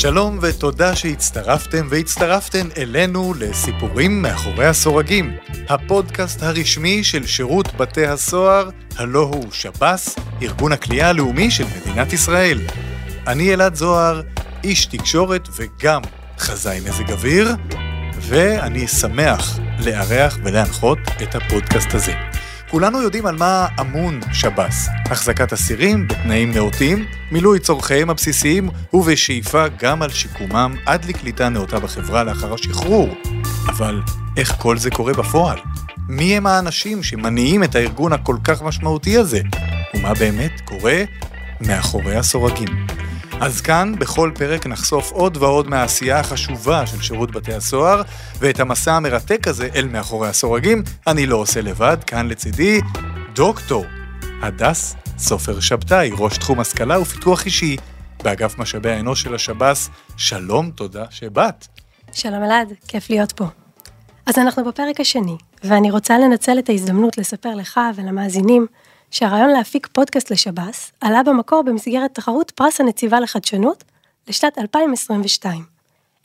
שלום ותודה שהצטרפתם והצטרפתן אלינו לסיפורים מאחורי הסורגים, הפודקאסט הרשמי של שירות בתי הסוהר, הלא הוא שב"ס, ארגון הכלייה הלאומי של מדינת ישראל. אני אלעד זוהר, איש תקשורת וגם חזאי מזג אוויר, ואני שמח לארח ולהנחות את הפודקאסט הזה. כולנו יודעים על מה אמון שב"ס, החזקת אסירים בתנאים נאותים, מילוי צורכיהם הבסיסיים ובשאיפה גם על שיקומם עד לקליטה נאותה בחברה לאחר השחרור. אבל איך כל זה קורה בפועל? מי הם האנשים שמניעים את הארגון הכל כך משמעותי הזה? ומה באמת קורה מאחורי הסורגים? אז כאן, בכל פרק נחשוף עוד ועוד מהעשייה החשובה של שירות בתי הסוהר, ואת המסע המרתק הזה אל מאחורי הסורגים, אני לא עושה לבד, כאן לצידי, דוקטור הדס סופר שבתאי, ראש תחום השכלה ופיתוח אישי באגף משאבי האנוש של השב"ס. שלום, תודה שבאת. שלום אלעד, כיף להיות פה. אז אנחנו בפרק השני, ואני רוצה לנצל את ההזדמנות לספר לך ולמאזינים שהרעיון להפיק פודקאסט לשב"ס עלה במקור במסגרת תחרות פרס הנציבה לחדשנות לשנת 2022.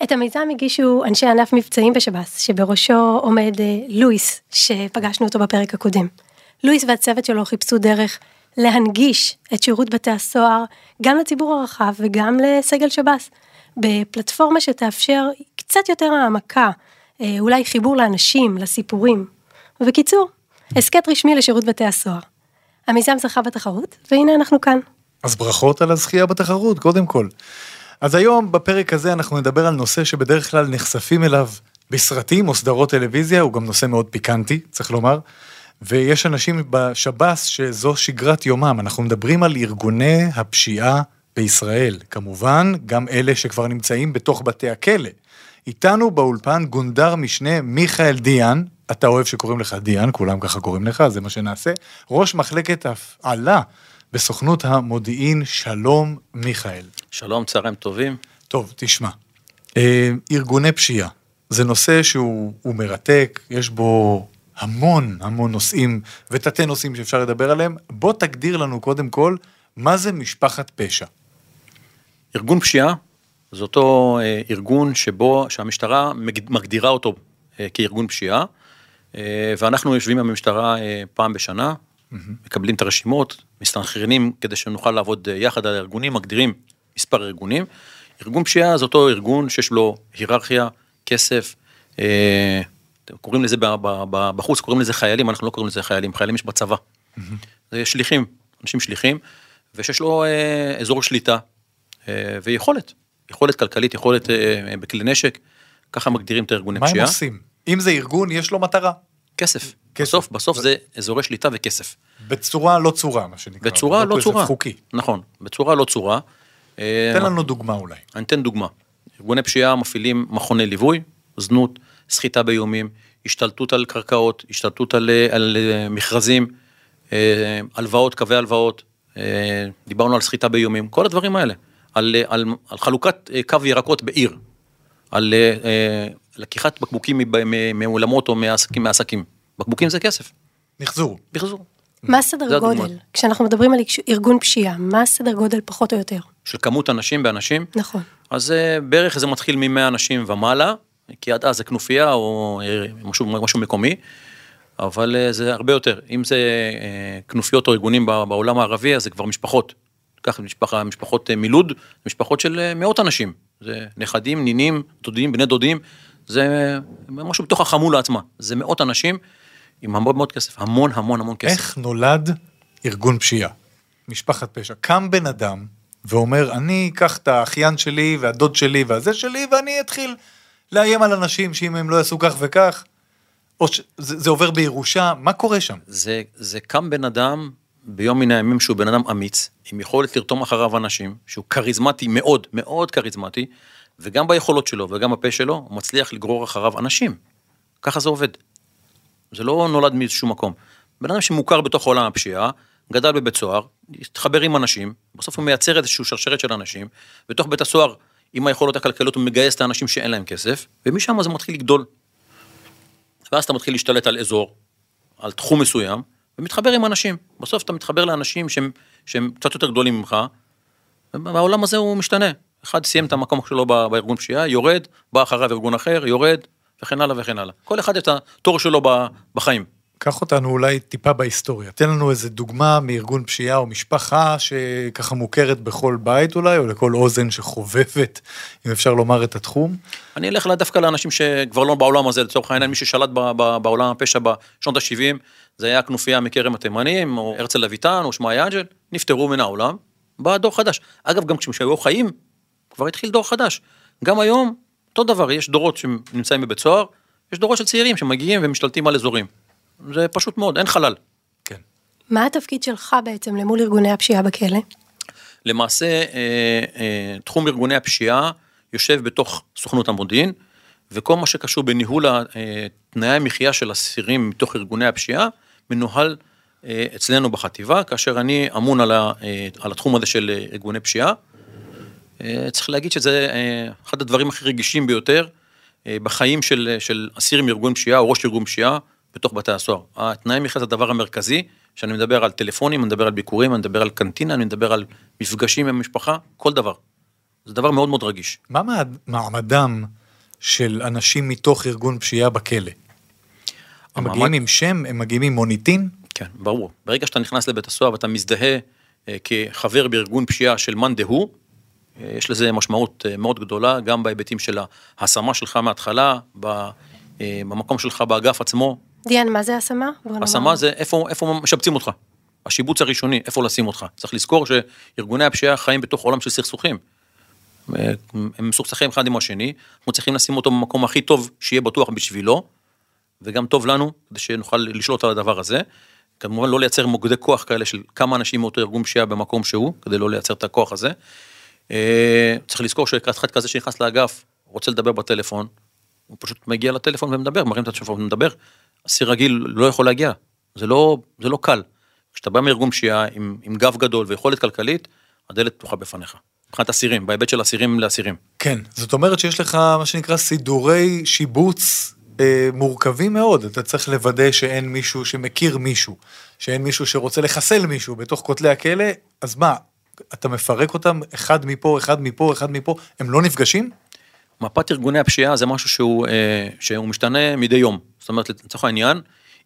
את המיזם הגישו אנשי ענף מבצעים בשב"ס, שבראשו עומד אה, לואיס, שפגשנו אותו בפרק הקודם. לואיס והצוות שלו חיפשו דרך להנגיש את שירות בתי הסוהר גם לציבור הרחב וגם לסגל שב"ס, בפלטפורמה שתאפשר קצת יותר העמקה, אה, אולי חיבור לאנשים, לסיפורים. ובקיצור, הסכת רשמי לשירות בתי הסוהר. המיזם זכה בתחרות, והנה אנחנו כאן. אז ברכות על הזכייה בתחרות, קודם כל. אז היום, בפרק הזה, אנחנו נדבר על נושא שבדרך כלל נחשפים אליו בסרטים או סדרות טלוויזיה, הוא גם נושא מאוד פיקנטי, צריך לומר. ויש אנשים בשב"ס שזו שגרת יומם, אנחנו מדברים על ארגוני הפשיעה בישראל. כמובן, גם אלה שכבר נמצאים בתוך בתי הכלא. איתנו באולפן גונדר משנה מיכאל דיאן, אתה אוהב שקוראים לך דיאן, כולם ככה קוראים לך, זה מה שנעשה. ראש מחלקת הפעלה בסוכנות המודיעין, שלום מיכאל. שלום, צהריים טובים. טוב, תשמע, אה, ארגוני פשיעה, זה נושא שהוא מרתק, יש בו המון המון נושאים ותתי נושאים שאפשר לדבר עליהם. בוא תגדיר לנו קודם כל, מה זה משפחת פשע. ארגון פשיעה זה אותו אה, ארגון שבו, שהמשטרה מגדירה אותו אה, כארגון פשיעה, ואנחנו יושבים עם המשטרה פעם בשנה. מקבלים את הרשימות, מסתנכרנים כדי שנוכל לעבוד יחד על הארגונים, מגדירים מספר ארגונים. ארגון פשיעה זה אותו ארגון שיש לו היררכיה, כסף, קוראים לזה בחוץ, קוראים לזה חיילים, אנחנו לא קוראים לזה חיילים, חיילים יש בצבא. זה שליחים, אנשים שליחים, ושיש לו אזור שליטה ויכולת. יכולת כלכלית, יכולת אה, אה, בכלי נשק, ככה מגדירים את הארגוני פשיעה. מה הם עושים? אם זה ארגון, יש לו מטרה. כסף. כסף. בסוף, בסוף ו... זה אזורי שליטה וכסף. בצורה לא צורה, מה שנקרא. בצורה לא, צורה. חוקי. נכון, בצורה לא צורה. תן אה, לנו דוגמה אולי. אני אתן דוגמה. ארגוני פשיעה מפעילים מכוני ליווי, זנות, סחיטה באיומים, השתלטות על קרקעות, השתלטות על, על מכרזים, הלוואות, קווי הלוואות, דיברנו על סחיטה באיומים, כל הדברים האלה. על, על, על חלוקת אה, קו ירקות בעיר, על אה, לקיחת בקבוקים מאולמות או מעסקים, מעסקים. בקבוקים זה כסף. מחזור. מחזור. מה סדר גודל? הדוגמה. כשאנחנו מדברים על ארגון פשיעה, מה סדר גודל פחות או יותר? של כמות אנשים באנשים? נכון. אז אה, בערך זה מתחיל מ-100 אנשים ומעלה, כי עד אז זה כנופיה או משהו, משהו מקומי, אבל זה הרבה יותר. אם זה כנופיות או ארגונים בעולם הערבי, אז זה כבר משפחות. קח משפחה, משפחות אה, מלוד, משפחות של אה, מאות אנשים. זה נכדים, נינים, דודים, בני דודים, זה משהו בתוך החמולה עצמה. זה מאות אנשים עם המון מאוד כסף, המון המון המון כסף. איך נולד ארגון פשיעה? משפחת פשע. קם בן אדם ואומר, אני אקח את האחיין שלי והדוד שלי והזה שלי, ואני אתחיל לאיים על אנשים שאם הם לא יעשו כך וכך, או שזה זה עובר בירושה, מה קורה שם? זה, זה קם בן אדם ביום מן הימים שהוא בן אדם אמיץ, עם יכולת לרתום אחריו אנשים, שהוא כריזמטי מאוד, מאוד כריזמטי, וגם ביכולות שלו וגם בפה שלו, הוא מצליח לגרור אחריו אנשים. ככה זה עובד. זה לא נולד מאיזשהו מקום. בן אדם שמוכר בתוך עולם הפשיעה, גדל בבית סוהר, התחבר עם אנשים, בסוף הוא מייצר איזושהי שרשרת של אנשים, בתוך בית הסוהר, עם היכולות הכלכליות, הוא מגייס את האנשים שאין להם כסף, ומשם זה מתחיל לגדול. ואז אתה מתחיל להשתלט על אזור, על תחום מסוים, ומתחבר עם אנשים. בסוף אתה מתחבר לאנשים שהם, שהם קצת יותר גדולים ממך, והעולם הזה הוא משתנה. אחד סיים את המקום שלו בארגון פשיעה, יורד, בא אחריו ארגון אחר, יורד, וכן הלאה וכן הלאה. כל אחד את התור שלו בחיים. קח אותנו אולי טיפה בהיסטוריה. תן לנו איזה דוגמה מארגון פשיעה או משפחה שככה מוכרת בכל בית אולי, או לכל אוזן שחובבת, אם אפשר לומר את התחום. אני אלך לה- דווקא לאנשים שכבר לא בעולם הזה, לצורך העניין, מי ששלט ב- ב- בעולם הפשע בשנות ה-70, זה היה כנופיה מכרם התימנים, או הרצל אביטן, או שמעיה אנג'ל, נפטרו מן העולם, בא דור חדש. אגב, גם כשהיו חיים, כבר התחיל דור חדש. גם היום, אותו דבר, יש דורות שנמצאים בבית סוהר, יש דורות של צעירים שמגיעים ומשתלטים על אזורים. זה פשוט מאוד, אין חלל. כן. מה התפקיד שלך בעצם למול ארגוני הפשיעה בכלא? למעשה, אה, אה, תחום ארגוני הפשיעה יושב בתוך סוכנות המודיעין, וכל מה שקשור בניהול אה, תנאי המחיה של אסירים מתוך ארגוני הפשיעה, מנוהל אה, אצלנו בחטיבה, כאשר אני אמון על, ה, אה, על התחום הזה של ארגוני פשיעה. אה, צריך להגיד שזה אה, אחד הדברים הכי רגישים ביותר אה, בחיים של, של אסיר עם ארגון פשיעה או ראש ארגון פשיעה בתוך בתי הסוהר. התנאי מחיה זה הדבר המרכזי, שאני מדבר על טלפונים, אני מדבר על ביקורים, אני מדבר על קנטינה, אני מדבר על מפגשים עם המשפחה, כל דבר. זה דבר מאוד מאוד רגיש. מה מעמדם של אנשים מתוך ארגון פשיעה בכלא? הם המעמד- מגיעים עם שם? הם מגיעים עם מוניטין? כן, ברור. ברגע שאתה נכנס לבית הסוהר ואתה מזדהה אה, כחבר בארגון פשיעה של מאן דהוא, יש לזה משמעות אה, מאוד גדולה, גם בהיבטים של ההשמה שלך מההתחלה, אה, במקום שלך באגף עצמו. דיאן, מה זה השמה? השמה זה איפה, איפה משבצים אותך. השיבוץ הראשוני, איפה לשים אותך. צריך לזכור שארגוני הפשיעה חיים בתוך עולם של סכסוכים. אה, הם מסוכסכים אחד עם השני, אנחנו צריכים לשים אותו במקום הכי טוב שיהיה בטוח בשבילו, וגם טוב לנו, כדי שנוכל לשלוט על הדבר הזה. כמובן לא לייצר מוקדי כוח כאלה של כמה אנשים מאותו ארגון פשיעה במקום שהוא, כדי לא לייצר את הכוח הזה. אה, צריך לזכור שאחד כזה שנכנס לאגף, רוצה לדבר בטלפון, הוא פשוט מגיע לטלפון ומדבר, מרים את הטלפון ומדבר. אסיר רגיל לא יכול להגיע, זה לא, זה לא קל. כשאתה בא מארגון פשיעה עם, עם גב גדול ויכולת כלכלית, הדלת פתוחה בפניך. מבחינת אסירים, בהיבט של אסירים לאסירים. כן. זאת אומרת שיש לך מה שנקרא סידורי שיבוץ אה, מורכבים מאוד. אתה צריך לוודא שאין מישהו שמכיר מישהו, שאין מישהו שרוצה לחסל מישהו בתוך כותלי הכלא, אז מה, אתה מפרק אותם אחד מפה, אחד מפה, אחד מפה, הם לא נפגשים? מפת ארגוני הפשיעה זה משהו שהוא, אה, שהוא משתנה מדי יום. זאת אומרת, לצורך העניין,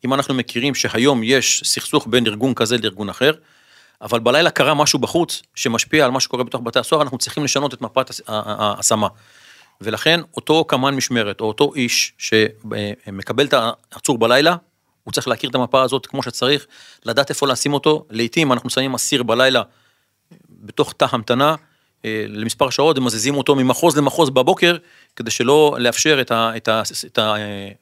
אם אנחנו מכירים שהיום יש סכסוך בין ארגון כזה לארגון אחר, אבל בלילה קרה משהו בחוץ שמשפיע על מה שקורה בתוך בתי הסוהר, אנחנו צריכים לשנות את מפת ההשמה. ולכן אותו קמ"ן משמרת, או אותו איש שמקבל את העצור בלילה, הוא צריך להכיר את המפה הזאת כמו שצריך, לדעת איפה לשים אותו. לעתים אנחנו שמים אסיר בלילה בתוך תא המתנה אה, למספר שעות ומזיזים אותו ממחוז למחוז בבוקר, כדי שלא לאפשר את ה- את ה- את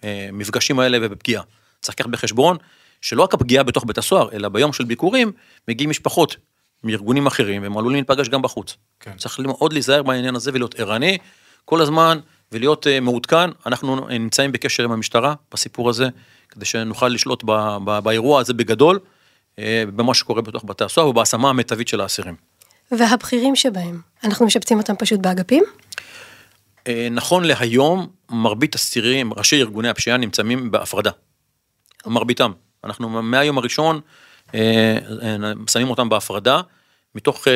המפגשים האלה ובפגיעה. צריך לקחת בחשבון שלא רק הפגיעה בתוך בית הסוהר, אלא ביום של ביקורים מגיעים משפחות מארגונים אחרים, והם עלולים להיפגש גם בחוץ. כן. צריך מאוד להיזהר בעניין הזה ולהיות ערני כל הזמן ולהיות אה, מעודכן. אנחנו אה, נמצאים בקשר עם המשטרה בסיפור הזה, כדי שנוכל לשלוט ב- ב- באירוע הזה בגדול, אה, במה שקורה בתוך בתי הסוהר ובהשמה המיטבית של האסירים. והבכירים שבהם, אנחנו משבצים אותם פשוט באגפים? אה, נכון להיום, מרבית אסירים, ראשי ארגוני הפשיעה נמצאים בהפרדה. מרביתם. אנחנו מהיום הראשון אה, אה, שמים אותם בהפרדה, מתוך,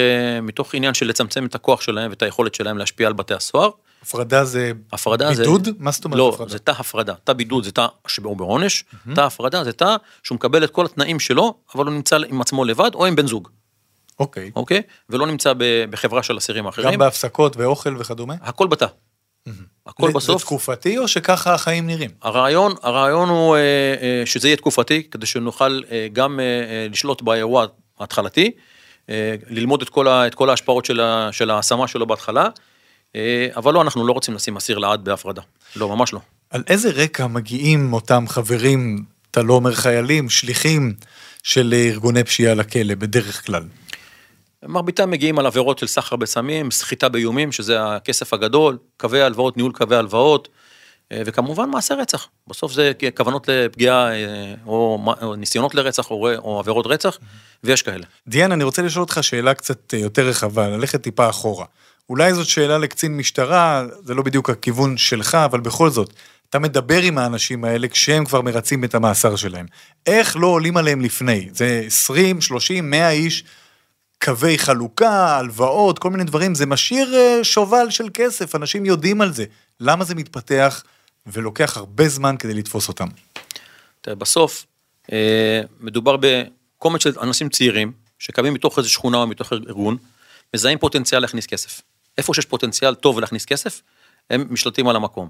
מתוך עניין של לצמצם את הכוח שלהם ואת היכולת שלהם להשפיע על בתי הסוהר. הפרדה זה הפרדה זה... בידוד? מה זאת אומרת לא, הפרדה? זה תא הפרדה. תא בידוד זה תא שהוא בעונש, תא הפרדה זה תא שהוא מקבל את כל התנאים שלו, אבל הוא נמצא עם עצמו לבד או עם בן זוג, אוקיי. אוקיי? ולא נמצא בחברה של אסירים אחרים. גם בהפסקות ואוכל וכדומה? הכל בתא. הכל זה- בסוף. זה תקופתי או שככה החיים נראים? הרעיון, הרעיון הוא אה, אה, שזה יהיה תקופתי, כדי שנוכל אה, גם לשלוט באירוע ההתחלתי, ללמוד את כל, ה, את כל ההשפעות של, ההשמה שלו בהתחלה, אבל לא, אנחנו לא רוצים לשים אסיר לעד בהפרדה. לא, ממש לא. על איזה רקע מגיעים אותם חברים, אתה לא אומר חיילים, שליחים של ארגוני פשיעה לכלא בדרך כלל? מרביתם מגיעים על עבירות של סחר בסמים, סחיטה באיומים, שזה הכסף הגדול, קווי הלוואות, ניהול קווי הלוואות, אה, וכמובן מעשי רצח. בסוף זה כוונות לפגיעה, אה, או, או ניסיונות לרצח, או, או עבירות רצח, ויש כאלה. דיאן, אני רוצה לשאול אותך שאלה קצת אה, יותר רחבה, ללכת טיפה אחורה. אולי זאת שאלה לקצין משטרה, זה לא בדיוק הכיוון שלך, אבל בכל זאת, אתה מדבר עם האנשים האלה כשהם כבר מרצים את המאסר שלהם. איך לא עולים עליהם לפני? זה 20, 30, 100 איש, קווי חלוקה, הלוואות, כל מיני דברים, זה משאיר אה, שובל של כסף, אנשים יודעים על זה. למה זה מתפתח ולוקח הרבה זמן כדי לתפוס אותם? תראה, בסוף אה, מדובר בקומץ של אנשים צעירים שקמים מתוך איזו שכונה או מתוך ארגון, מזהים פוטנציאל להכניס כסף. איפה שיש פוטנציאל טוב להכניס כסף, הם משתלטים על המקום.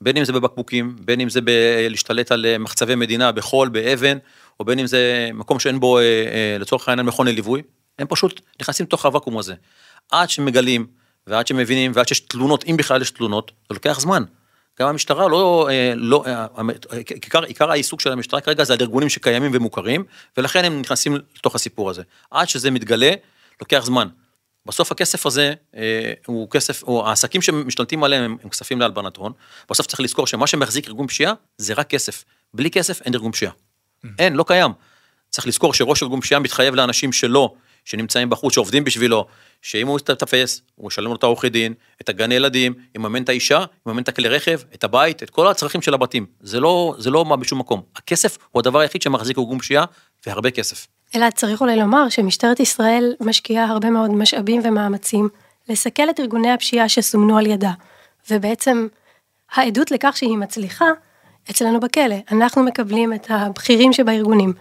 בין אם זה בבקבוקים, בין אם זה בלהשתלט על אה, מחצבי מדינה, בחול, באבן, או בין אם זה מקום שאין בו לצורך העניין מכון לליווי, הם פשוט נכנסים לתוך הוואקום הזה. עד שמגלים, ועד שמבינים, ועד שיש תלונות, אם בכלל יש תלונות, זה לוקח זמן. גם המשטרה לא, לא, עיקר, עיקר העיסוק של המשטרה כרגע זה על ארגונים שקיימים ומוכרים, ולכן הם נכנסים לתוך הסיפור הזה. עד שזה מתגלה, לוקח זמן. בסוף הכסף הזה אה, הוא כסף, או העסקים שמשתלטים עליהם הם, הם כספים להלבנת הון. בסוף צריך לזכור שמה שמחזיק ארגון פשיעה זה רק כסף. בלי כסף אין ארגון פשיעה. Mm. אין, לא קיים. צריך לזכור שראש ארגון פשיעה מתחייב לאנשים שלו, שנמצאים בחוץ, שעובדים בשבילו, שאם הוא יתפס, הוא ישלם לו את העורכי דין, את הגני ילדים, יממן את האישה, יממן את הכלי רכב, את הבית, את כל הצרכים של הבתים. זה לא, זה לא מה בשום מקום. הכסף הוא הדבר היחיד שמחזיק ארגון פשיעה, והרבה כסף. אלא צריך אולי לומר שמשטרת ישראל משקיעה הרבה מאוד משאבים ומאמצים לסכל את ארגוני הפשיעה שסומנו על ידה. ובעצם העדות לכך שהיא מצליחה אצלנו בכלא. אנחנו מקבלים את הבכירים שבארגונים.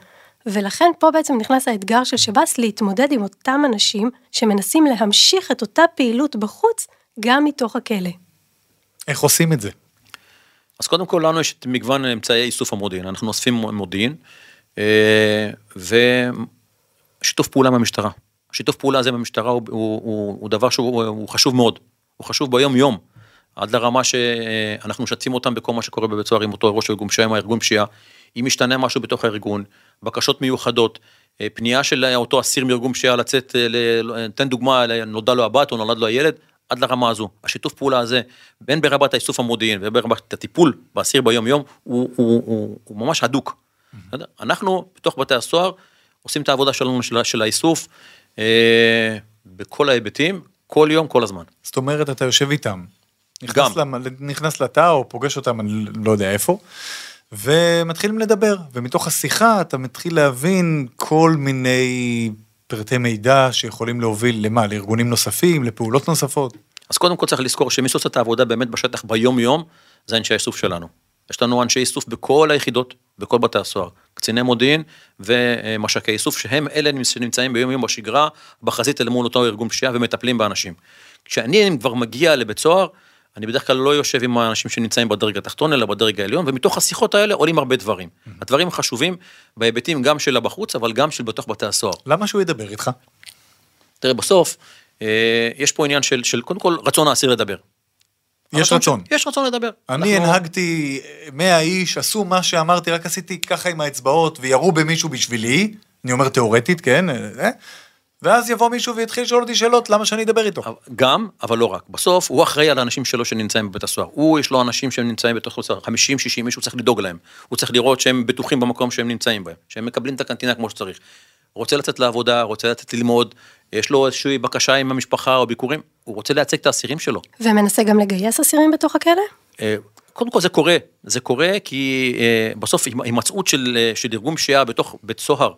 ולכן פה בעצם נכנס האתגר של שב"ס להתמודד עם אותם אנשים שמנסים להמשיך את אותה פעילות בחוץ גם מתוך הכלא. איך עושים את זה? אז קודם כל לנו יש את מגוון אמצעי איסוף המודיעין, אנחנו אוספים מודיעין, אה, ושיתוף פעולה עם המשטרה. שיתוף פעולה הזה עם המשטרה הוא, הוא, הוא, הוא דבר שהוא הוא חשוב מאוד, הוא חשוב ביום יום, עד לרמה שאנחנו משתפים אותם בכל מה שקורה בבית סוהר עם אותו ראש ארגון פשיעה, עם הארגון פשיעה, אם משתנה משהו בתוך הארגון, בקשות מיוחדות, אה, פנייה של אותו אסיר מארגון פשיעה לצאת, תן דוגמה, נולדה לו הבת או נולד לו הילד, עד לרמה הזו. השיתוף פעולה הזה, בין ברמת האיסוף המודיעין וברמת הטיפול באסיר ביום יום, הוא, הוא, הוא, הוא ממש הדוק. אנחנו בתוך בתי הסוהר עושים את העבודה שלנו של, של האיסוף אה, בכל ההיבטים, כל יום, כל הזמן. זאת אומרת, אתה יושב איתם. נכנס, גם. לה, נכנס לתא או פוגש אותם, אני לא יודע איפה, ומתחילים לדבר, ומתוך השיחה אתה מתחיל להבין כל מיני פרטי מידע שיכולים להוביל למה? לארגונים נוספים, לפעולות נוספות? אז קודם כל צריך לזכור שמי שעושה את העבודה באמת בשטח ביום יום, זה אנשי האיסוף שלנו. יש לנו אנשי איסוף בכל היחידות, בכל בתי הסוהר, קציני מודיעין ומש"קי איסוף, שהם אלה שנמצאים ביום יום בשגרה, בחזית אל מול אותו ארגון פשיעה ומטפלים באנשים. כשאני כבר מגיע לבית סוהר, אני בדרך כלל לא יושב עם האנשים שנמצאים בדרג התחתון, אלא בדרג העליון, ומתוך השיחות האלה עולים הרבה דברים. Mm-hmm. הדברים חשובים בהיבטים גם של הבחוץ, אבל גם של בתוך בתי הסוהר. למה שהוא ידבר איתך? תראה, בסוף, אה, יש פה עניין של, של קודם כל רצון האסיר לדבר. יש רצון. יש רצון לדבר. אני אנחנו... הנהגתי 100 איש, עשו מה שאמרתי, רק עשיתי ככה עם האצבעות וירו במישהו בשבילי, אני אומר תיאורטית, כן? אה? ואז יבוא מישהו ויתחיל לשאול אותי שאלות, למה שאני אדבר איתו? גם, אבל לא רק. בסוף הוא אחראי על האנשים שלו שנמצאים בבית הסוהר. הוא, יש לו אנשים שנמצאים בתוך הסוהר, 50, 60 מישהו צריך לדאוג להם. הוא צריך לראות שהם בטוחים במקום שהם נמצאים בהם, שהם מקבלים את הקנטינה כמו שצריך. רוצה לצאת לעבודה, רוצה לצאת ללמוד, יש לו איזושהי בקשה עם המשפחה או ביקורים, הוא רוצה לייצג את האסירים שלו. ומנסה גם לגייס אסירים בתוך הכלא? אה, קודם כל זה קורה, זה קורה כי אה, בסוף הימצאות של, אה, של ארגון פשיעה בתוך בית סוהר,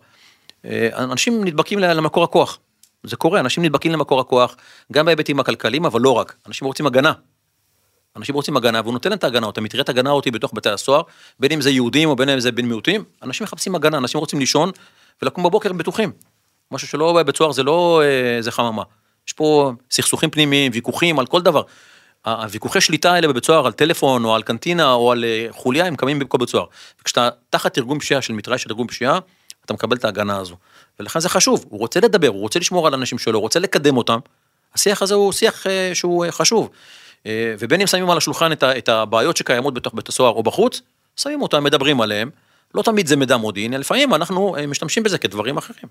אנשים נדבקים למקור הכוח. זה קורה, אנשים נדבקים למקור הכוח, גם בהיבטים הכלכליים, אבל לא רק. אנשים רוצים הגנה. אנשים רוצים הגנה, והוא נותן להם את ההגנה, מתראה את הגנה אותי בתוך בתי הסוהר, בין אם זה יהודים או בין אם זה בן מיעוטים, אנשים מחפשים הגנה, אנשים רוצים לישון ולקום בבוקר בטוחים. משהו שלא בבית סוהר זה לא איזה חממה. יש פה סכסוכים פנימיים, ויכוחים על כל דבר. הוויכוחי שליטה האלה בבית סוהר על טלפון או על קנטינה או על אה, חוליה הם קמים בכל בית סוהר. וכשאתה תחת ארגון פשיעה של מתראה של ארגון פשיעה, אתה מקבל את ההגנה הזו. ולכן זה חשוב, הוא רוצה לדבר, הוא רוצה לשמור על אנשים שלו, הוא רוצה לקדם אותם. השיח הזה הוא שיח אה, שהוא אה, חשוב. ובין אם שמים על השולחן את הבעיות שקיימות בתוך בית הסוהר או בחוץ, שמים אותם, מדברים עליהם. לא תמיד זה מידע מודיעין, לפעמים אנחנו משתמשים בזה כדברים אחרים.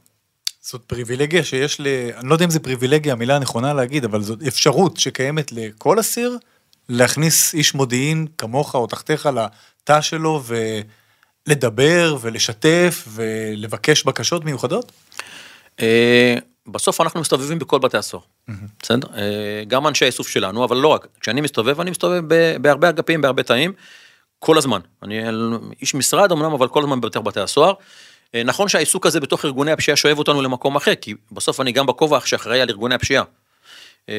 זאת פריבילגיה שיש ל... אני לא יודע אם זה פריבילגיה, המילה הנכונה להגיד, אבל זאת אפשרות שקיימת לכל אסיר להכניס איש מודיעין כמוך או תחתיך לתא שלו ולדבר ולשתף ולבקש בקשות מיוחדות? אה, בסוף אנחנו מסתובבים בכל בתי הסוהר, בסדר? אה, גם אנשי האיסוף שלנו, אבל לא רק. כשאני מסתובב, אני מסתובב בהרבה אגפים, בהרבה תאים, כל הזמן. אני איש משרד אמנם, אבל כל הזמן בתוך בתי הסוהר. אה, נכון שהעיסוק הזה בתוך ארגוני הפשיעה שואב אותנו למקום אחר, כי בסוף אני גם בכובע שאחראי על ארגוני הפשיעה.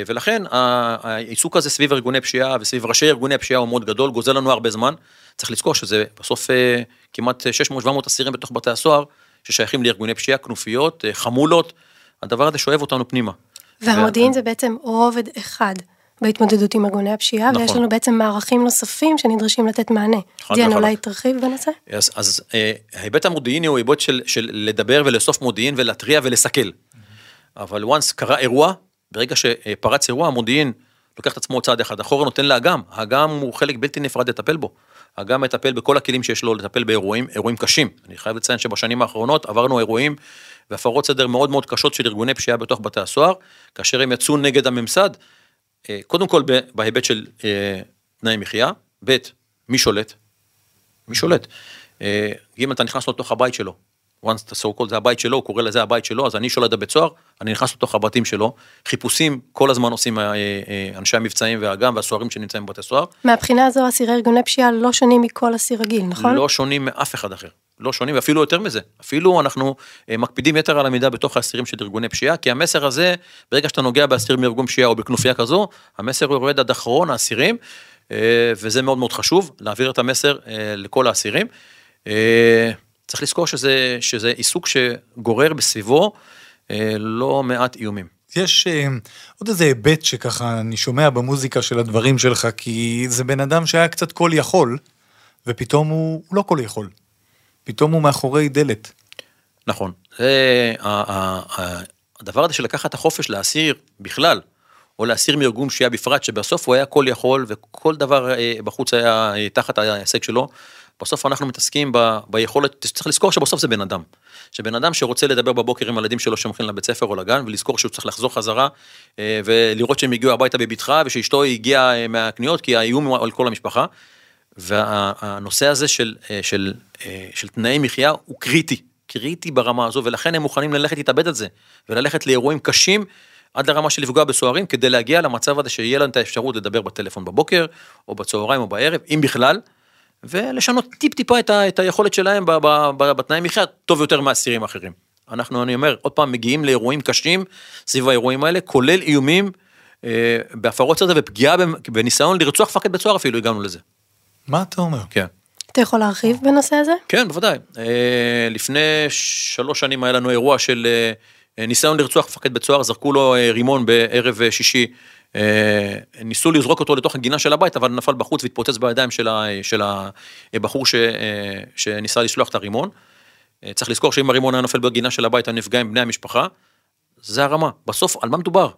ולכן העיסוק הזה סביב ארגוני פשיעה וסביב ראשי ארגוני פשיעה הוא מאוד גדול, גוזל לנו הרבה זמן. צריך לזכור שזה בסוף אה, כמעט 600-700 אסירים בתוך בתי הסוהר, ששייכים לארגוני פשיעה, כנופיות, חמולות, הדבר הזה שואב אותנו פנימה. והמודיעין זה בעצם רובד אחד בהתמודדות עם ארגוני הפשיעה, נכון. ויש לנו בעצם מערכים נוספים שנדרשים לתת מענה. דיאן, אולי תרחיב בנושא? אז, אז אה, ההיבט המודיעיני הוא היבט של, של לדבר ולאסוף מודיעין ולהתריע ולסכל. אבל once קרה אירוע, ברגע שפרץ אירוע, המודיעין לוקח את עצמו צעד אחד אחורה, נותן לאגם. האגם הוא חלק בלתי נפרד לטפל בו. האגם מטפל בכל הכלים שיש לו לטפל באירועים, אירועים קשים. אני חייב לציין שבשנים האחרונות עברנו אירועים והפרות סדר מאוד מאוד קשות של ארגוני פשיעה בתוך בתי הסוהר, כאשר הם יצאו נגד הממסד, אה, קודם כל בהיבט של אה, תנאי מחיה, ב', מי שולט? מי שולט? אה, אם אתה נכנס לתוך הבית שלו, once the so called זה הבית שלו, הוא קורא לזה הבית שלו, אז אני שולט בבית סוהר, אני נכנס לתוך הבתים שלו, חיפושים כל הזמן עושים אנשי המבצעים והאג"ם והסוהרים שנמצאים בבתי סוהר. מהבחינה הזו אסירי ארגוני פשיעה לא שונים מכל אסיר רגיל, נכון? לא שונים מאף אחד אחר. לא שונים, ואפילו יותר מזה. אפילו אנחנו אה, מקפידים יתר על המידה בתוך האסירים של ארגוני פשיעה, כי המסר הזה, ברגע שאתה נוגע באסיר מארגון פשיעה או בכנופיה כזו, המסר יורד עד אחרון האסירים, אה, וזה מאוד מאוד חשוב, להעביר את המסר אה, לכל האסירים. צריך לזכור שזה, שזה עיסוק שגורר בסביבו לא מעט איומים. יש עוד איזה היבט שככה אני שומע במוזיקה של הדברים שלך, כי זה בן אדם שהיה קצת כל יכול, ופתאום הוא לא כל יכול. פתאום הוא מאחורי דלת. נכון. זה, הדבר הזה של לקחת החופש לאסיר בכלל, או לאסיר מארגון פשיעה בפרט, שבסוף הוא היה כל יכול וכל דבר אה, בחוץ היה אה, תחת ההישג שלו, בסוף אנחנו מתעסקים ב, ביכולת, צריך לזכור שבסוף זה בן אדם. שבן אדם שרוצה לדבר בבוקר עם הילדים שלו שהולכים לבית ספר או לגן, ולזכור שהוא צריך לחזור חזרה, אה, ולראות שהם הגיעו הביתה בבטחה, ושאשתו הגיעה מהקניות, כי האיום הוא על כל המשפחה. והנושא הזה של, של, אה, של תנאי מחיה הוא קריטי, קריטי ברמה הזו, ולכן הם מוכנים ללכת להתאבד על זה, וללכת לאירועים קשים עד לרמה של לפגוע בסוהרים, כדי להגיע למצב הזה שיהיה להם את האפשרות לדבר בטלפון בבוקר, או בצהריים או בערב, אם בכלל, ולשנות טיפ טיפה את, ה, את היכולת שלהם בתנאי מחיה, טוב יותר מאסירים אחרים. אנחנו, אני אומר, עוד פעם, מגיעים לאירועים קשים סביב האירועים האלה, כולל איומים אה, בהפרות סדר ופגיעה בניסיון לרצוח מפקד בית סוהר אפילו, הגענו לזה. מה אתה אומר? כן. אתה יכול להרחיב בנושא הזה? כן, בוודאי. אה, לפני שלוש שנים היה לנו אירוע של אה, ניסיון לרצוח מפקד בית סוהר, זרקו לו אה, רימון בערב שישי. ניסו לזרוק אותו לתוך הגינה של הבית, אבל נפל בחוץ והתפוצץ בידיים של, הבחור ש, שניסה לשלוח את הרימון. צריך לזכור שאם הרימון היה נופל בגינה של הבית, היה נפגע עם בני המשפחה. זה הרמה. בסוף, על מה מדובר?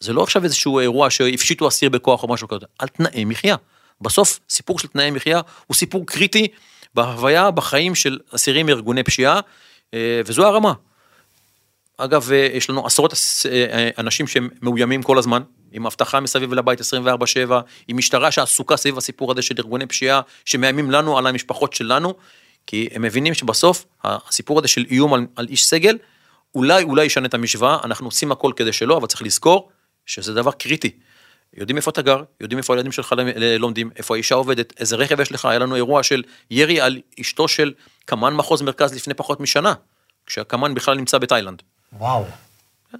זה לא עכשיו איזשהו אירוע שהפשיטו אסיר בכוח או משהו כזה, על תנאי מחיה. בסוף סיפור של תנאי מחיה הוא סיפור קריטי בהוויה, בחיים של אסירים מארגוני פשיעה, אה, וזו הרמה. אגב, אה, יש לנו עשרות אה, אנשים שהם מאוימים כל הזמן, עם אבטחה מסביב לבית 24-7, עם משטרה שעסוקה סביב הסיפור הזה של ארגוני פשיעה, שמאיימים לנו על המשפחות שלנו, כי הם מבינים שבסוף הסיפור הזה של איום על, על איש סגל, אולי אולי ישנה את המשוואה, אנחנו עושים הכל כדי שלא, אבל צריך לזכור שזה דבר קריטי. יודעים איפה אתה גר, יודעים איפה הילדים שלך לומדים, איפה האישה עובדת, איזה רכב יש לך, היה לנו אירוע של ירי על אשתו של קמ"ן מחוז מרכז לפני פחות משנה, כשהקמ"ן בכלל נמצא בתאילנד. וואו.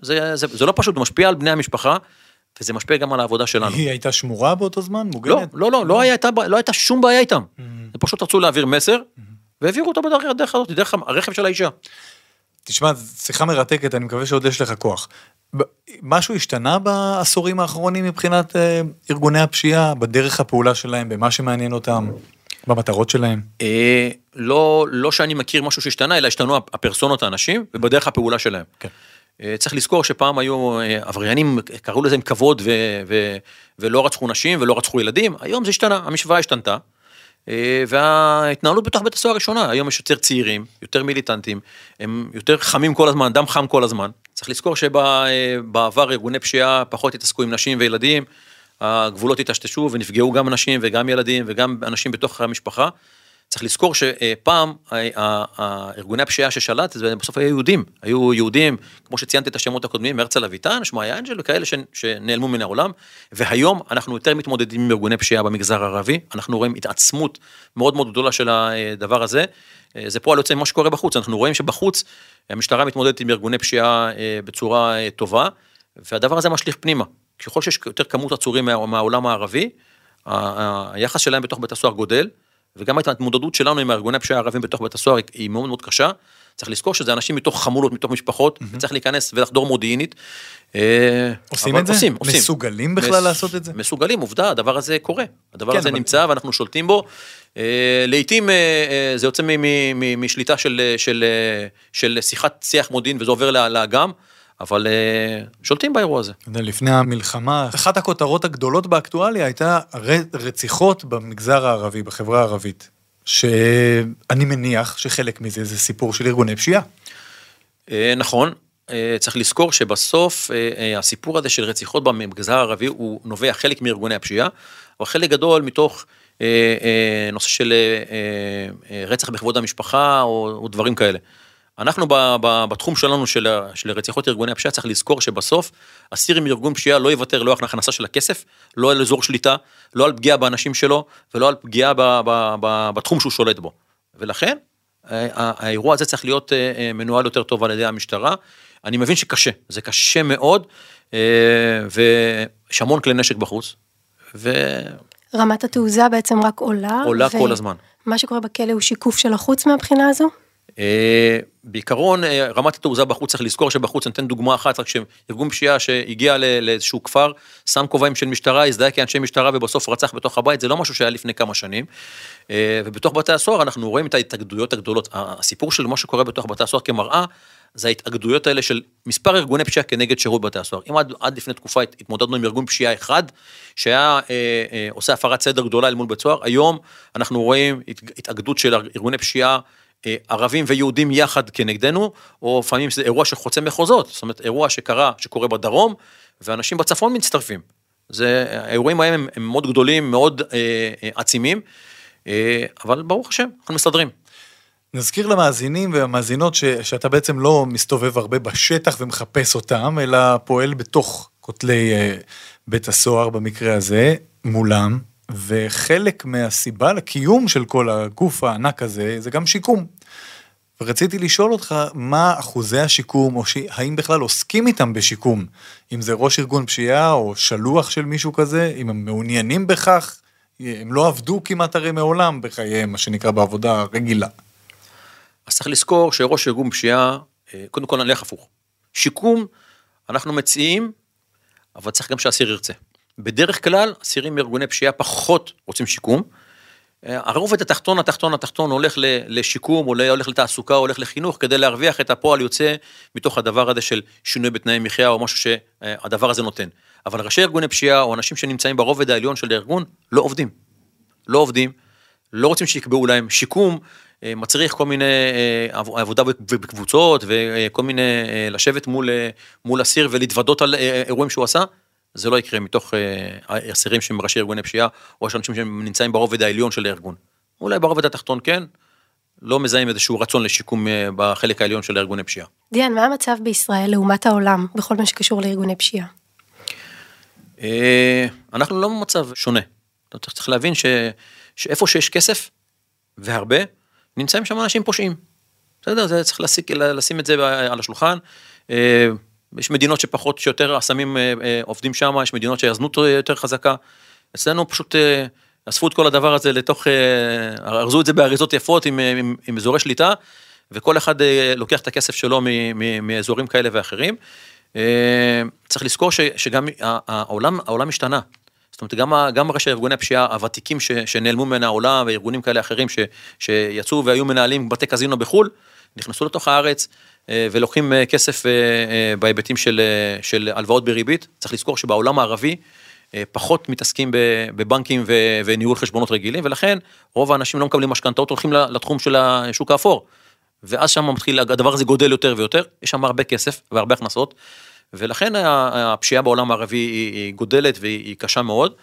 זה, זה, זה לא פשוט, זה משפיע על בני המשפחה, וזה משפיע גם על העבודה שלנו. היא הייתה שמורה באותו זמן? מוגנת? לא, לא, לא, לא, הייתה, לא הייתה שום בעיה איתם. Mm-hmm. הם פשוט רצו להעביר מסר, mm-hmm. והעבירו אותו בדרך הדרך הזאת, דרך הרכב של האישה. תשמע, שיחה מרתקת, אני מקווה שעוד יש לך כוח. משהו השתנה בעשורים האחרונים מבחינת אה, ארגוני הפשיעה, בדרך הפעולה שלהם, במה שמעניין אותם, במטרות שלהם? אה, לא, לא שאני מכיר משהו שהשתנה, אלא השתנו הפרסונות האנשים ובדרך הפעולה שלהם. כן. אה, צריך לזכור שפעם היו עבריינים, קראו לזה עם כבוד ו, ו, ולא רצחו נשים ולא רצחו ילדים, היום זה השתנה, המשוואה השתנתה. וההתנהלות בתוך בית הסוהר הראשונה, היום יש יותר צעירים, יותר מיליטנטים, הם יותר חמים כל הזמן, דם חם כל הזמן. צריך לזכור שבעבר ארגוני פשיעה פחות התעסקו עם נשים וילדים, הגבולות התשתשו ונפגעו גם נשים וגם ילדים וגם אנשים בתוך המשפחה. צריך לזכור שפעם ארגוני הפשיעה ששלט, זה בסוף היו יהודים, היו יהודים, כמו שציינתי את השמות הקודמים, הרצל אביטן, שמואי אנג'ל וכאלה שנעלמו מן העולם, והיום אנחנו יותר מתמודדים עם ארגוני פשיעה במגזר הערבי, אנחנו רואים התעצמות מאוד מאוד גדולה של הדבר הזה, זה פועל יוצא ממה שקורה בחוץ, אנחנו רואים שבחוץ המשטרה מתמודדת עם ארגוני פשיעה בצורה טובה, והדבר הזה משליך פנימה, ככל שיש יותר כמות עצורים מהעולם הערבי, היחס שלהם בתוך בית הסוהר גודל, וגם ההתמודדות שלנו עם ארגוני הפשיעה הערבים בתוך בית הסוהר היא מאוד מאוד קשה. צריך לזכור שזה אנשים מתוך חמולות, מתוך משפחות, mm-hmm. וצריך להיכנס ולחדור מודיעינית. אה, עושים את זה? עושים, עושים. מסוגלים בכלל מס, לעשות את זה? מסוגלים, עובדה, הדבר הזה קורה. הדבר כן, הזה אבל... נמצא ואנחנו שולטים בו. אה, לעתים אה, זה יוצא משליטה של, של, של שיחת שיח מודיעין וזה עובר לאגם. אבל uh, שולטים באירוע הזה. לפני המלחמה, אחת הכותרות הגדולות באקטואליה הייתה רציחות במגזר הערבי, בחברה הערבית, שאני מניח שחלק מזה זה סיפור של ארגוני פשיעה. Uh, נכון, uh, צריך לזכור שבסוף הסיפור הזה של רציחות במגזר הערבי הוא נובע חלק מארגוני הפשיעה, אבל חלק גדול מתוך נושא של רצח בכבוד המשפחה או, או דברים כאלה. אנחנו ב, ב, בתחום שלנו של, של רציחות ארגוני הפשיעה צריך לזכור שבסוף אסיר עם ארגון פשיעה לא יוותר לא על הכנסה של הכסף, לא על אזור שליטה, לא על פגיעה באנשים שלו ולא על פגיעה ב, ב, ב, בתחום שהוא שולט בו. ולכן האירוע הזה צריך להיות אה, אה, מנוהל יותר טוב על ידי המשטרה. אני מבין שקשה, זה קשה מאוד, אה, ויש המון כלי נשק בחוץ. ו... רמת התעוזה בעצם רק עולה. עולה ו... כל הזמן. מה שקורה בכלא הוא שיקוף של החוץ מהבחינה הזו? אה, בעיקרון אה, רמת התעוזה בחוץ צריך לזכור שבחוץ אני אתן דוגמה אחת רק שארגון פשיעה שהגיע לאיזשהו כפר שם כובעים של משטרה הזדהה כאנשי משטרה ובסוף רצח בתוך הבית זה לא משהו שהיה לפני כמה שנים. אה, ובתוך בתי הסוהר אנחנו רואים את ההתאגדויות הגדולות הסיפור של מה שקורה בתוך בתי הסוהר כמראה זה ההתאגדויות האלה של מספר ארגוני פשיעה כנגד שירות בתי הסוהר. אם עד, עד לפני תקופה התמודדנו עם ארגון פשיעה אחד, שהיה אה, אה, עושה הפרת סדר גדולה אל מול בית סוהר, היום אנחנו רואים התאגדות של ארגוני פשיעה ערבים ויהודים יחד כנגדנו, או לפעמים זה אירוע שחוצה מחוזות, זאת אומרת אירוע שקרה, שקורה בדרום, ואנשים בצפון מצטרפים. זה, האירועים ההם הם, הם מאוד גדולים, מאוד אה, אה, עצימים, אה, אבל ברוך השם, אנחנו מסתדרים. נזכיר למאזינים והמאזינות ש, שאתה בעצם לא מסתובב הרבה בשטח ומחפש אותם, אלא פועל בתוך כותלי אה, בית הסוהר במקרה הזה, מולם, וחלק מהסיבה לקיום של כל הגוף הענק הזה, זה גם שיקום. ורציתי לשאול אותך, מה אחוזי השיקום, או האם בכלל עוסקים איתם בשיקום? אם זה ראש ארגון פשיעה, או שלוח של מישהו כזה, אם הם מעוניינים בכך, הם לא עבדו כמעט הרי מעולם בחייהם, מה שנקרא בעבודה רגילה. אז צריך לזכור שראש ארגון פשיעה, אה, קודם כל נלך הפוך. שיקום, אנחנו מציעים, אבל צריך גם שהאסיר ירצה. בדרך כלל אסירים מארגוני פשיעה פחות רוצים שיקום. אה, הרובד התחתון, התחתון, התחתון הולך לשיקום, הולך לתעסוקה, הולך לחינוך, כדי להרוויח את הפועל יוצא מתוך הדבר הזה של שינוי בתנאי מחיה, או משהו שהדבר הזה נותן. אבל ראשי ארגוני פשיעה, או אנשים שנמצאים ברובד העליון של הארגון, לא עובדים. לא עובדים, לא רוצים שיקבעו להם שיקום, אה, מצריך כל מיני אה, עבודה בקבוצות, וכל מיני לשבת מול, מול אסיר ולהתוודות על אירועים שהוא עשה. זה לא יקרה מתוך אה, אסירים שהם ראשי ארגוני פשיעה, או יש אנשים שנמצאים ברובד העליון של הארגון. אולי ברובד התחתון כן, לא מזהים איזשהו רצון לשיקום אה, בחלק העליון של ארגוני פשיעה. דיאן, מה המצב בישראל לעומת העולם בכל מה שקשור לארגוני פשיעה? אה, אנחנו לא במצב שונה. צריך להבין ש, שאיפה שיש כסף, והרבה, נמצאים שם אנשים פושעים. בסדר, זה צריך לשים, לשים את זה על השולחן. יש מדינות שפחות, שיותר הסמים אה, אה, עובדים שם, יש מדינות שהזנות יותר חזקה. אצלנו פשוט אה, אספו את כל הדבר הזה לתוך, ארזו את זה באריזות יפות עם, עם, עם אזורי שליטה, וכל אחד לוקח את הכסף שלו מאזורים כאלה ואחרים. צריך לזכור ש, שגם העולם, העולם השתנה. זאת אומרת, גם, גם ראשי ארגוני הפשיעה הוותיקים ש, שנעלמו מן העולם, וארגונים כאלה אחרים ש, שיצאו והיו מנהלים בתי קזינו בחו"ל, נכנסו לתוך הארץ, ולוקחים אה, כסף אה, בהיבטים של, של הלוואות בריבית. צריך לזכור שבעולם הערבי פחות מתעסקים בבנקים וניהול חשבונות רגילים, ולכן רוב האנשים לא מקבלים משכנתאות, הולכים לתחום של השוק האפור. ואז שם מתחיל, הדבר הזה גודל יותר ויותר, יש שם הרבה כסף והרבה הכנסות, ולכן הפשיעה בעולם הערבי היא גודלת והיא קשה מאוד,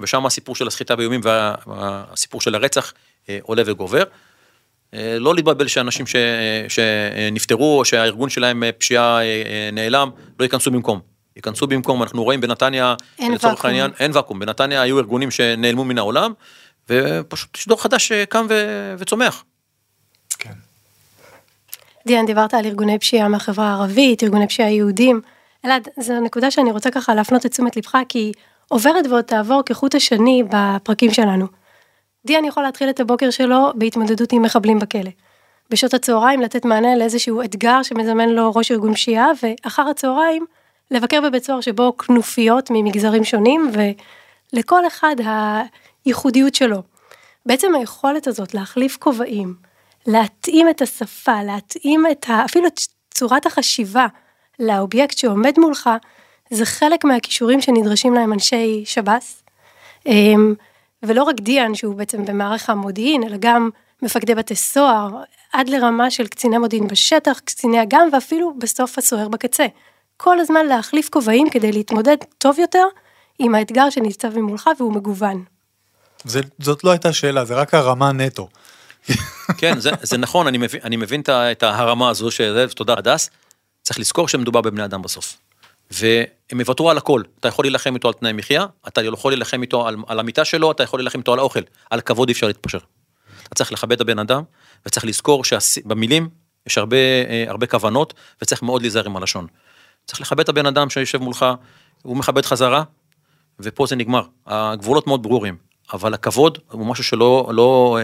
ושם הסיפור של הסחיטה באיומים והסיפור של הרצח אה, עולה וגובר. אה, לא להתבלבל שאנשים ש, שנפטרו או שהארגון שלהם אה, פשיעה אה, אה, נעלם, לא ייכנסו במקום. ייכנסו במקום, אנחנו רואים בנתניה, לצורך. העניין, אין ואקום, בנתניה היו ארגונים שנעלמו מן העולם, ופשוט יש דור חדש שקם ו, וצומח. כן. דיאן, דיברת על ארגוני פשיעה מהחברה הערבית, ארגוני פשיעה יהודים. אלעד, זו נקודה שאני רוצה ככה להפנות את תשומת לבך, כי עוברת ועוד תעבור כחוט השני בפרקים שלנו. דיאן יכול להתחיל את הבוקר שלו בהתמודדות עם מחבלים בכלא. בשעות הצהריים לתת מענה לאיזשהו אתגר שמזמן לו ראש ארגון פשיעה, ואחר הצהריים לבקר בבית סוהר שבו כנופיות ממגזרים שונים, ולכל אחד הייחודיות שלו. בעצם היכולת הזאת להחליף כובעים, להתאים את השפה, להתאים את ה... אפילו את צורת החשיבה לאובייקט שעומד מולך, זה חלק מהכישורים שנדרשים להם אנשי שב"ס. ולא רק דיאן, שהוא בעצם במערך המודיעין, אלא גם מפקדי בתי סוהר, עד לרמה של קציני מודיעין בשטח, קציני אג"ם, ואפילו בסוף הסוהר בקצה. כל הזמן להחליף כובעים כדי להתמודד טוב יותר עם האתגר שניצב ממולך והוא מגוון. זה, זאת לא הייתה שאלה, זה רק הרמה נטו. כן, זה, זה נכון, אני מבין, אני מבין את ההרמה הזו, שזה, תודה הדס, צריך לזכור שמדובר בבני אדם בסוף. והם יוותרו על הכל, אתה יכול להילחם איתו על תנאי מחיה, אתה יכול להילחם איתו על, על המיטה שלו, אתה יכול להילחם איתו על האוכל, על כבוד אי אפשר להתפשר. אתה צריך לכבד את הבן אדם, וצריך לזכור שבמילים יש הרבה, אה, הרבה כוונות, וצריך מאוד להיזהר עם הלשון. צריך לכבד את הבן אדם שיושב מולך, הוא מכבד חזרה, ופה זה נגמר. הגבולות מאוד ברורים, אבל הכבוד הוא משהו שלא, לא, אה,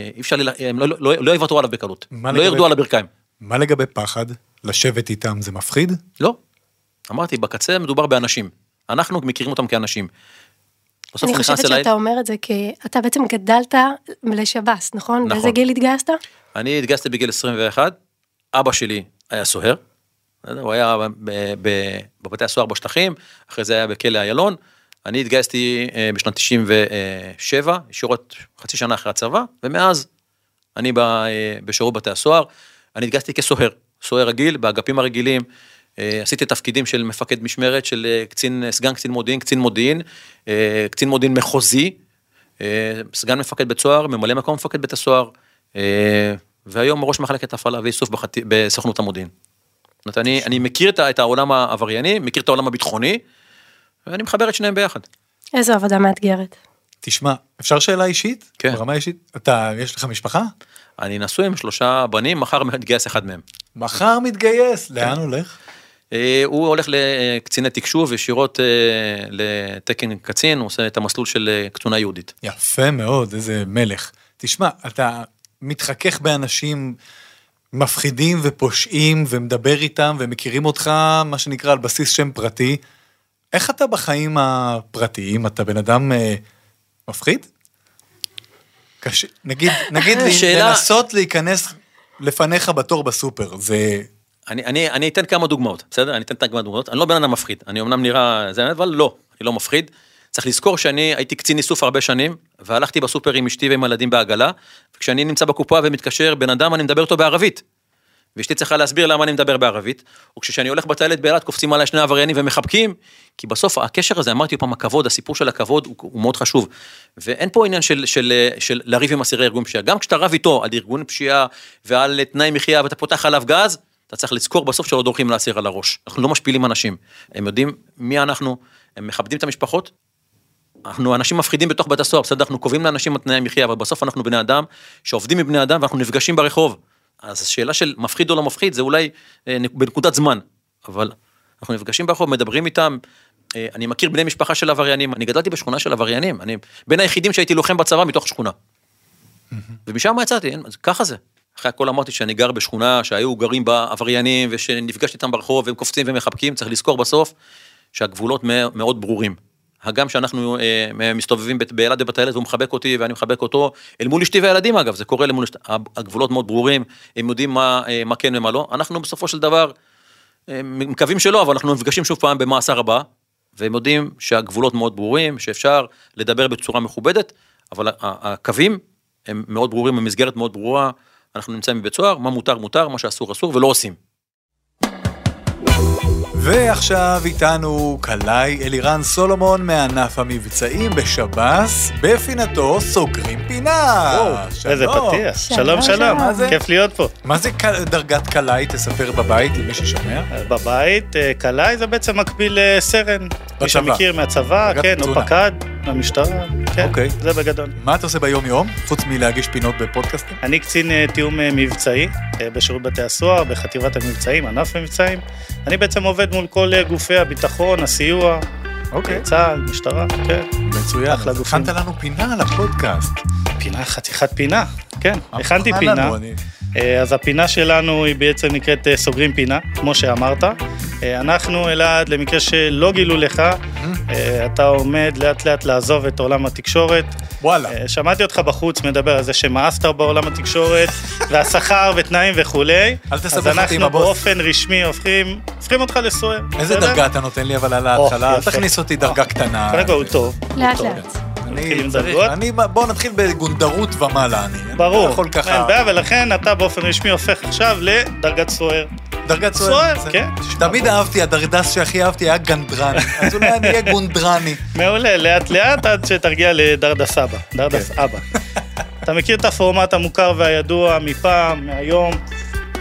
אה, אי אפשר, הם לא, לא, לא יוותרו עליו בקלות. לא לגבי- ירדו על הברכיים. מה לגבי פחד? לשבת איתם זה מפחיד? לא. אמרתי, בקצה מדובר באנשים. אנחנו מכירים אותם כאנשים. אני חושבת אליי, שאתה אומר את זה כי אתה בעצם גדלת לשב"ס, נכון? נכון. באיזה גיל התגייסת? אני התגייסתי בגיל 21, אבא שלי היה סוהר? הוא היה בבתי הסוהר בשטחים, אחרי זה היה בכלא איילון. אני התגייסתי אה, בשנת 97, ישירות חצי שנה אחרי הצבא, ומאז אני אה, בשירות בתי הסוהר. אני התגייסתי כסוהר, סוהר רגיל, באגפים הרגילים. אה, עשיתי תפקידים של מפקד משמרת, של אה, קצין, סגן קצין מודיעין, קצין מודיעין, אה, קצין מודיעין מחוזי, אה, סגן מפקד בית סוהר, ממלא מקום מפקד בית הסוהר, אה, והיום ראש מחלקת הפעלה ואיסוף. בסוכנות המודיעין. זאת אומרת, אני, אני מכיר את העולם העברייני, מכיר את העולם הביטחוני, ואני מחבר את שניהם ביחד. איזו עבודה מאתגרת. תשמע, אפשר שאלה אישית? כן. ברמה אישית? אתה, יש לך משפחה? אני נשוי עם שלושה בנים, מחר מתגייס אחד מהם. מחר מתגייס, לאן הולך? אה, הוא הולך לקציני תקשוב ישירות אה, לתקן קצין, הוא עושה את המסלול של אה, קצונה יהודית. יפה מאוד, איזה מלך. תשמע, אתה מתחכך באנשים מפחידים ופושעים ומדבר איתם ומכירים אותך, מה שנקרא, על בסיס שם פרטי. איך אתה בחיים הפרטיים? אתה בן אדם אה, מפחיד? קשה, נגיד, נגיד לי, שאלה- לנסות להיכנס לפניך בתור בסופר, זה... אני, אני, אני אתן כמה דוגמאות, בסדר? אני אתן כמה דוגמאות. אני לא בן אדם מפחיד, אני אמנם נראה זה, אבל לא, אני לא מפחיד. צריך לזכור שאני הייתי קצין איסוף הרבה שנים, והלכתי בסופר עם אשתי ועם הילדים בעגלה, וכשאני נמצא בקופה ומתקשר בן אדם, אני מדבר איתו בערבית. ואשתי צריכה להסביר למה אני מדבר בערבית, וכשאני הולך בטיילת באילת קופצים עליי שני עבריינים ומחבקים, כי בסוף הקשר הזה, אמרתי פעם, הכבוד, הסיפור של הכבוד הוא, הוא מאוד חשוב. ואין פה עניין של, של, של לריב עם אסירי ארגון פשיעה, גם כשאתה רב איתו על ארגון פשיעה ועל תנאי מחיה ואתה פותח עליו גז, אתה צריך לזכור בסוף שלא דורכים לאסיר על הראש. אנחנו לא משפילים אנשים, הם יודעים מי אנחנו, הם מכבדים את המשפחות, אנחנו אנשים מפחידים בתוך בית הסוהר, בסדר, אנחנו קובעים לאנשים את תנאי מחיה, אבל בסוף אנחנו בני אדם שעובדים עם בני אדם ואנחנו נפגשים ברחוב. אז השאלה של מפחיד או לא מפחיד זה אולי אה, נק- בנקודת זמן, אבל אנחנו נפגשים ברחוב, מדברים איתם. אה, אני מכיר בני משפחה של עבריינים, אני גדלתי בשכונה של עבריינים, אני בין היחידים שהייתי לוחם בצבא מתוך שכונה. ומשם יצאתי, ככה זה. אחרי הכל אמרתי שאני גר בשכונה שהיו גרים בה עבריינים ושנפגשתי איתם ברחוב והם קופצים ומחבקים, צריך לזכור בסוף שהגבולות מא- מאוד ברורים. הגם שאנחנו אה, מסתובבים באילת בבית הילד והוא מחבק אותי ואני מחבק אותו, אל מול אשתי והילדים אגב, זה קורה למול אשתי, הגבולות מאוד ברורים, הם יודעים מה, אה, מה כן ומה לא, אנחנו בסופו של דבר אה, מקווים שלא, אבל אנחנו נפגשים שוב פעם במאסר הבא, והם יודעים שהגבולות מאוד ברורים, שאפשר לדבר בצורה מכובדת, אבל הקווים הם מאוד ברורים, המסגרת מאוד ברורה, אנחנו נמצאים בבית סוהר, מה מותר מותר, מה שאסור אסור ולא עושים. ועכשיו איתנו קלעי אלירן סולומון מענף המבצעים בשב"ס, בפינתו סוגרים פינה. וואו, איזה. פתיח. שלום, שלום? כיף להיות פה. מה זה דרגת קלעי? תספר בבית למי ששומע. בבית, אה, קלעי זה בעצם מקביל לסרן. מי שמכיר מהצבא, כן, או קצונה. פקד, מהמשטרה, כן, אוקיי. זה בגדול. מה אתה עושה ביום-יום, חוץ מלהגיש פינות בפודקאסטים? אני קצין אה, תיאום אה, מבצעי אה, בשירות בתי הסוהר, בחטיבת המבצעים, ענף המבצעים. אני בעצם עובד מול כל גופי הביטחון, הסיוע, אוקיי, צה"ל, משטרה, כן. מצוין. אחלה גופים. הכנת לנו פינה לפודקאסט. פינה, חתיכת פינה, כן, הכנתי פינה. לנו? אני- אז הפינה שלנו היא בעצם נקראת אה, סוגרים פינה, כמו שאמרת. אה, אנחנו, אלעד, למקרה שלא גילו לך, אה, אתה עומד לאט לאט לעזוב את עולם התקשורת. וואלה. אה, שמעתי אותך בחוץ מדבר על זה שמאסת בעולם התקשורת, והשכר ותנאים וכולי. אל תסבך אז אותי עם אנחנו הבוס. באופן רשמי הופכים, הופכים אותך לסוהר. איזה? דרגה אתה נותן לי אבל על ההתחלה? אל. תכניס אותי דרגה קטנה. קודם כל הוא טוב. לאט. לאט. צריך, דרגות? אני, בוא נתחיל בגונדרות ומעלה, אני אני ברור, לא יכול ככה, אין בעיה, ולכן אתה באופן רשמי הופך עכשיו לדרגת סוהר. דרגת סוהר, סוהר, כן. תמיד אהבתי, הדרדס שהכי אהבתי היה גנדרני, אז אולי אני אהיה גונדרני. מעולה, לאט לאט עד שתרגיע לדרדס אבא, דרדס כן. אבא. אתה מכיר את הפורמט המוכר והידוע מפעם, מהיום,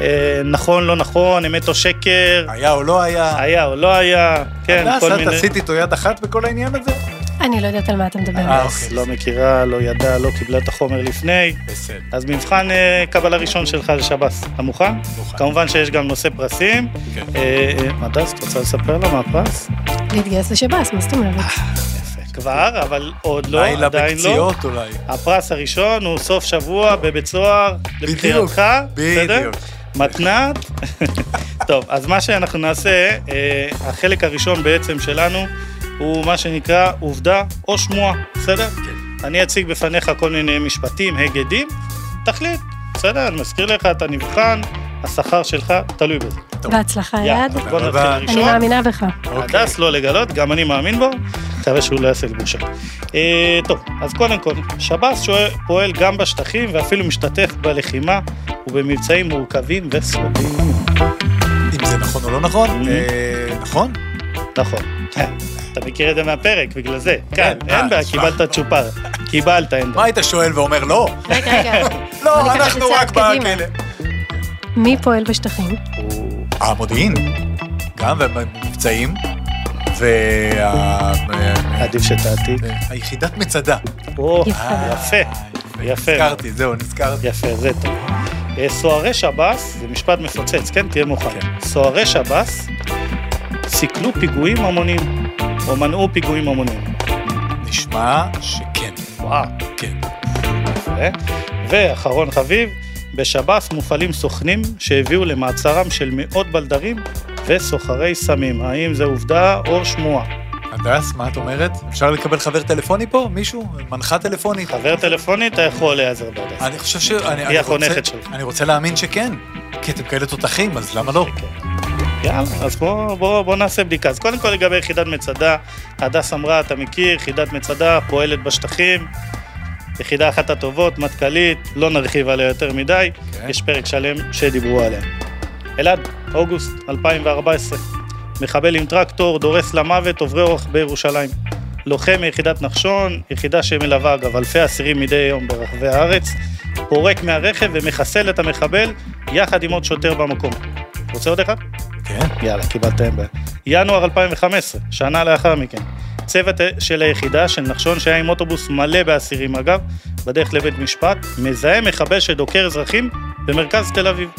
אה, נכון, לא נכון, אמת או שקר, היה או לא היה. היה או לא היה, כן, כל מיני... עשית איתו יד אחת בכל העניין הזה? אני לא יודעת על מה אתה מדבר. אה, אז אוקיי. לא מכירה, לא ידעה, לא קיבלה את החומר לפני. בסדר. אז מבחן אה, קבלה ראשון שלך לשב"ס, אתה מוכן? מוכן. כמובן שיש גם נושא פרסים. כן. אה, אה, הדס, את רוצה לספר לו מה הפרס? להתגייס לשב"ס, מה זאת אומרת? יפה. כבר, אבל עוד לא, לילה עדיין לא. בקציעות אולי. הפרס הראשון הוא סוף שבוע בבית סוהר, לבחירתך, בסדר? בדיוק. מתנת. טוב, אז מה שאנחנו נעשה, אה, החלק הראשון בעצם שלנו, הוא מה שנקרא עובדה או שמועה, בסדר? כן. אני אציג בפניך כל מיני משפטים, הגדים, תחליט, בסדר? אני מזכיר לך, אתה נבחן, השכר שלך תלוי בזה. טוב. בהצלחה, יאללה, יד. בוא נתחיל תודה. אני ראשון. מאמינה בך. אוקיי. הדס לא לגלות, גם אני מאמין בו, מקווה שהוא לא יעשה לי בושה. אה, טוב, אז קודם כל, שב"ס פועל גם בשטחים ואפילו משתתף בלחימה ובמבצעים מורכבים וסבובים. אם זה נכון או לא נכון, Mhm. אה, נכון? נכון. אתה מכיר את זה מהפרק, בגלל זה. כן, אה, אין בעיה. קיבלת צ'ופר. קיבלת, אין מה בעיה. היית שואל ואומר לא? רגע, רגע. לא, אנחנו רק. בכלא. מי פועל בשטחים? הוא- המודיעין, גם ומבצעים, וה... עדיף שתעתיק. היחידת מצדה. או, יפה. יפה. נזכרתי, זהו, נזכרתי. יפה, זה טוב. אה, סוהרי שב"ס, זה משפט מפוצץ, כן? תהיה מוכן. כן. סוהרי שב"ס סיכלו פיגועים המוניים, או מנעו פיגועים המוניים. נשמע שכן, וואו. כן. ואחרון חביב, בשב"ס מופעלים סוכנים שהביאו למעצרם של מאות בלדרים וסוחרי סמים. האם זה עובדה או שמועה? הדס, מה את אומרת? אפשר לקבל חבר טלפוני פה? מישהו? מנחה טלפונית? חבר טלפוני, אתה יכול להיעזר בהדס. אני חושב ש... אני- היא החונכת שלך. אני רוצה להאמין שכן. כי אתם כאלה תותחים, אז למה לא? יאללה, אז בוא, בוא, בוא נעשה בדיקה. אז קודם כל לגבי יחידת מצדה, הדס אמרה, אתה מכיר, יחידת מצדה פועלת בשטחים, יחידה אחת הטובות, מטכ"לית, לא נרחיב עליה יותר מדי, כן. יש פרק שלם שדיברו עליה. אלעד, אוגוסט 2014, מחבל עם טרקטור דורס למוות עוברי אורח בירושלים. לוחם מיחידת נחשון, יחידה שמלווה אגב אלפי אסירים מדי יום ברחבי הארץ, פורק מהרכב ומחסל את המחבל יחד עם עוד שוטר במקום. רוצה עוד אחד? כן. יאללה, קיבלת אין בעיה. ינואר 2015, שנה לאחר מכן. צוות של היחידה של נחשון שהיה עם אוטובוס מלא באסירים אגב, בדרך לבית משפט, מזהה מחבל שדוקר אזרחים במרכז תל אביב.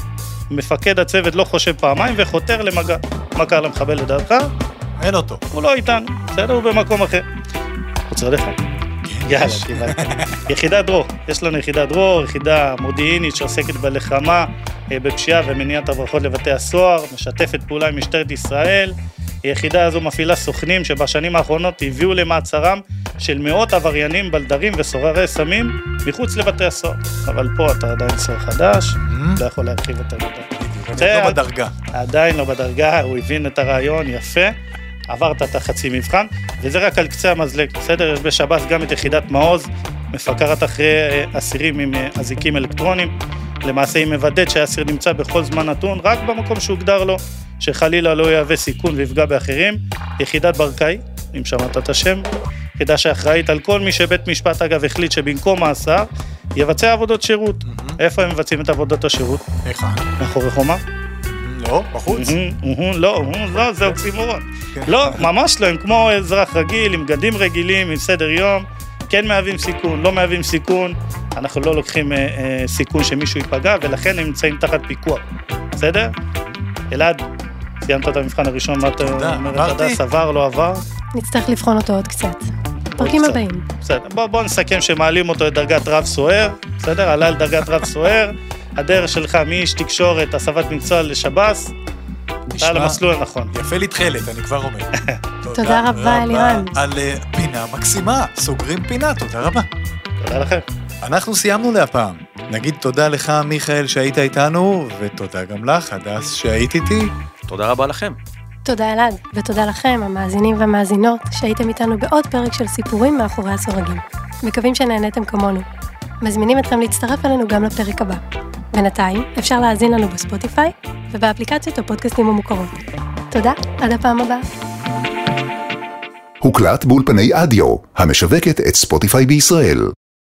מפקד הצוות לא חושב פעמיים וחותר למגע. מה קרה למחבל לדעתך? אין אותו. הוא לא איתנו, בסדר? הוא במקום אחר. רוצה עוד אחד? יאללה, יש. קיבלת. יחידת דרור, יש לנו יחידת דרור, יחידה מודיעינית שעוסקת בלחמה, בפשיעה ומניעת הברחות לבתי הסוהר, משתפת פעולה עם משטרת ישראל. היחידה הזו מפעילה סוכנים שבשנים האחרונות הביאו למעצרם של מאות עבריינים, בלדרים וסוררי סמים מחוץ לבתי הסוהר. אבל פה אתה עדיין סוהר חדש. לא יכול להרחיב את. אני זה- לא בדרגה. עדיין לא בדרגה, הוא הבין את הרעיון, יפה. עברת את החצי מבחן, וזה רק על קצה המזלג, בסדר? יש בשב"ס גם את יחידת מעוז, מפקחת אחרי אה, אסירים עם אה, אזיקים אלקטרוניים. למעשה היא מוודאת שהאסיר נמצא בכל זמן נתון, רק במקום שהוגדר לו. שחלילה לא יהווה סיכון ויפגע באחרים, יחידת ברקאי, אם שמעת את השם, יחידה שאחראית על כל מי שבית משפט אגב החליט שבמקום מאסר, יבצע עבודות שירות. איפה הם מבצעים את עבודות השירות? היכן? מאחורי חומה? לא, בחוץ. לא, לא, זה אוקסימורון. כן. לא, ממש לא, הם כמו אזרח רגיל, עם בגדים רגילים, עם סדר יום, כן מהווים סיכון, לא מהווים סיכון, אנחנו לא לוקחים אה, אה, סיכון שמישהו ייפגע, ולכן הם נמצאים תחת פיקוח, בסדר? אלעד, סיימת את המבחן הראשון, מה אתה תודה, אומר, עברתי. הדס, עבר, לא עבר? נצטרך לבחון אותו עוד קצת. פרקים. הבאים. בסדר, בוא, בוא נסכם שמעלים אותו לדרגת רב סוער, בסדר? עלה לדרגת רב סוער, הדרך שלך מאיש תקשורת, הסבת מקצוע לשב"ס, אתה על נשמע המסלול הנכון. יפה לתכלת, אני כבר אומר. תודה רבה, אלירן. על אה, פינה מקסימה, סוגרים פינה, תודה רבה. תודה לכם. אנחנו סיימנו להפעם. נגיד תודה לך, מיכאל, שהיית איתנו, ותודה גם לך, הדס, שהיית איתי. תודה רבה לכם. תודה אלעד, ותודה לכם, המאזינים והמאזינות, שהייתם איתנו בעוד פרק של סיפורים מאחורי הסורגים. מקווים שנהניתם כמונו. מזמינים אתכם להצטרף אלינו גם לפרק הבא. בינתיים, אפשר להאזין לנו בספוטיפיי ובאפליקציות הפודקאסטים המוכרות. תודה, עד הפעם הבאה. הוקלט באולפני אדיו, המשווקת את ספוטיפיי בישראל.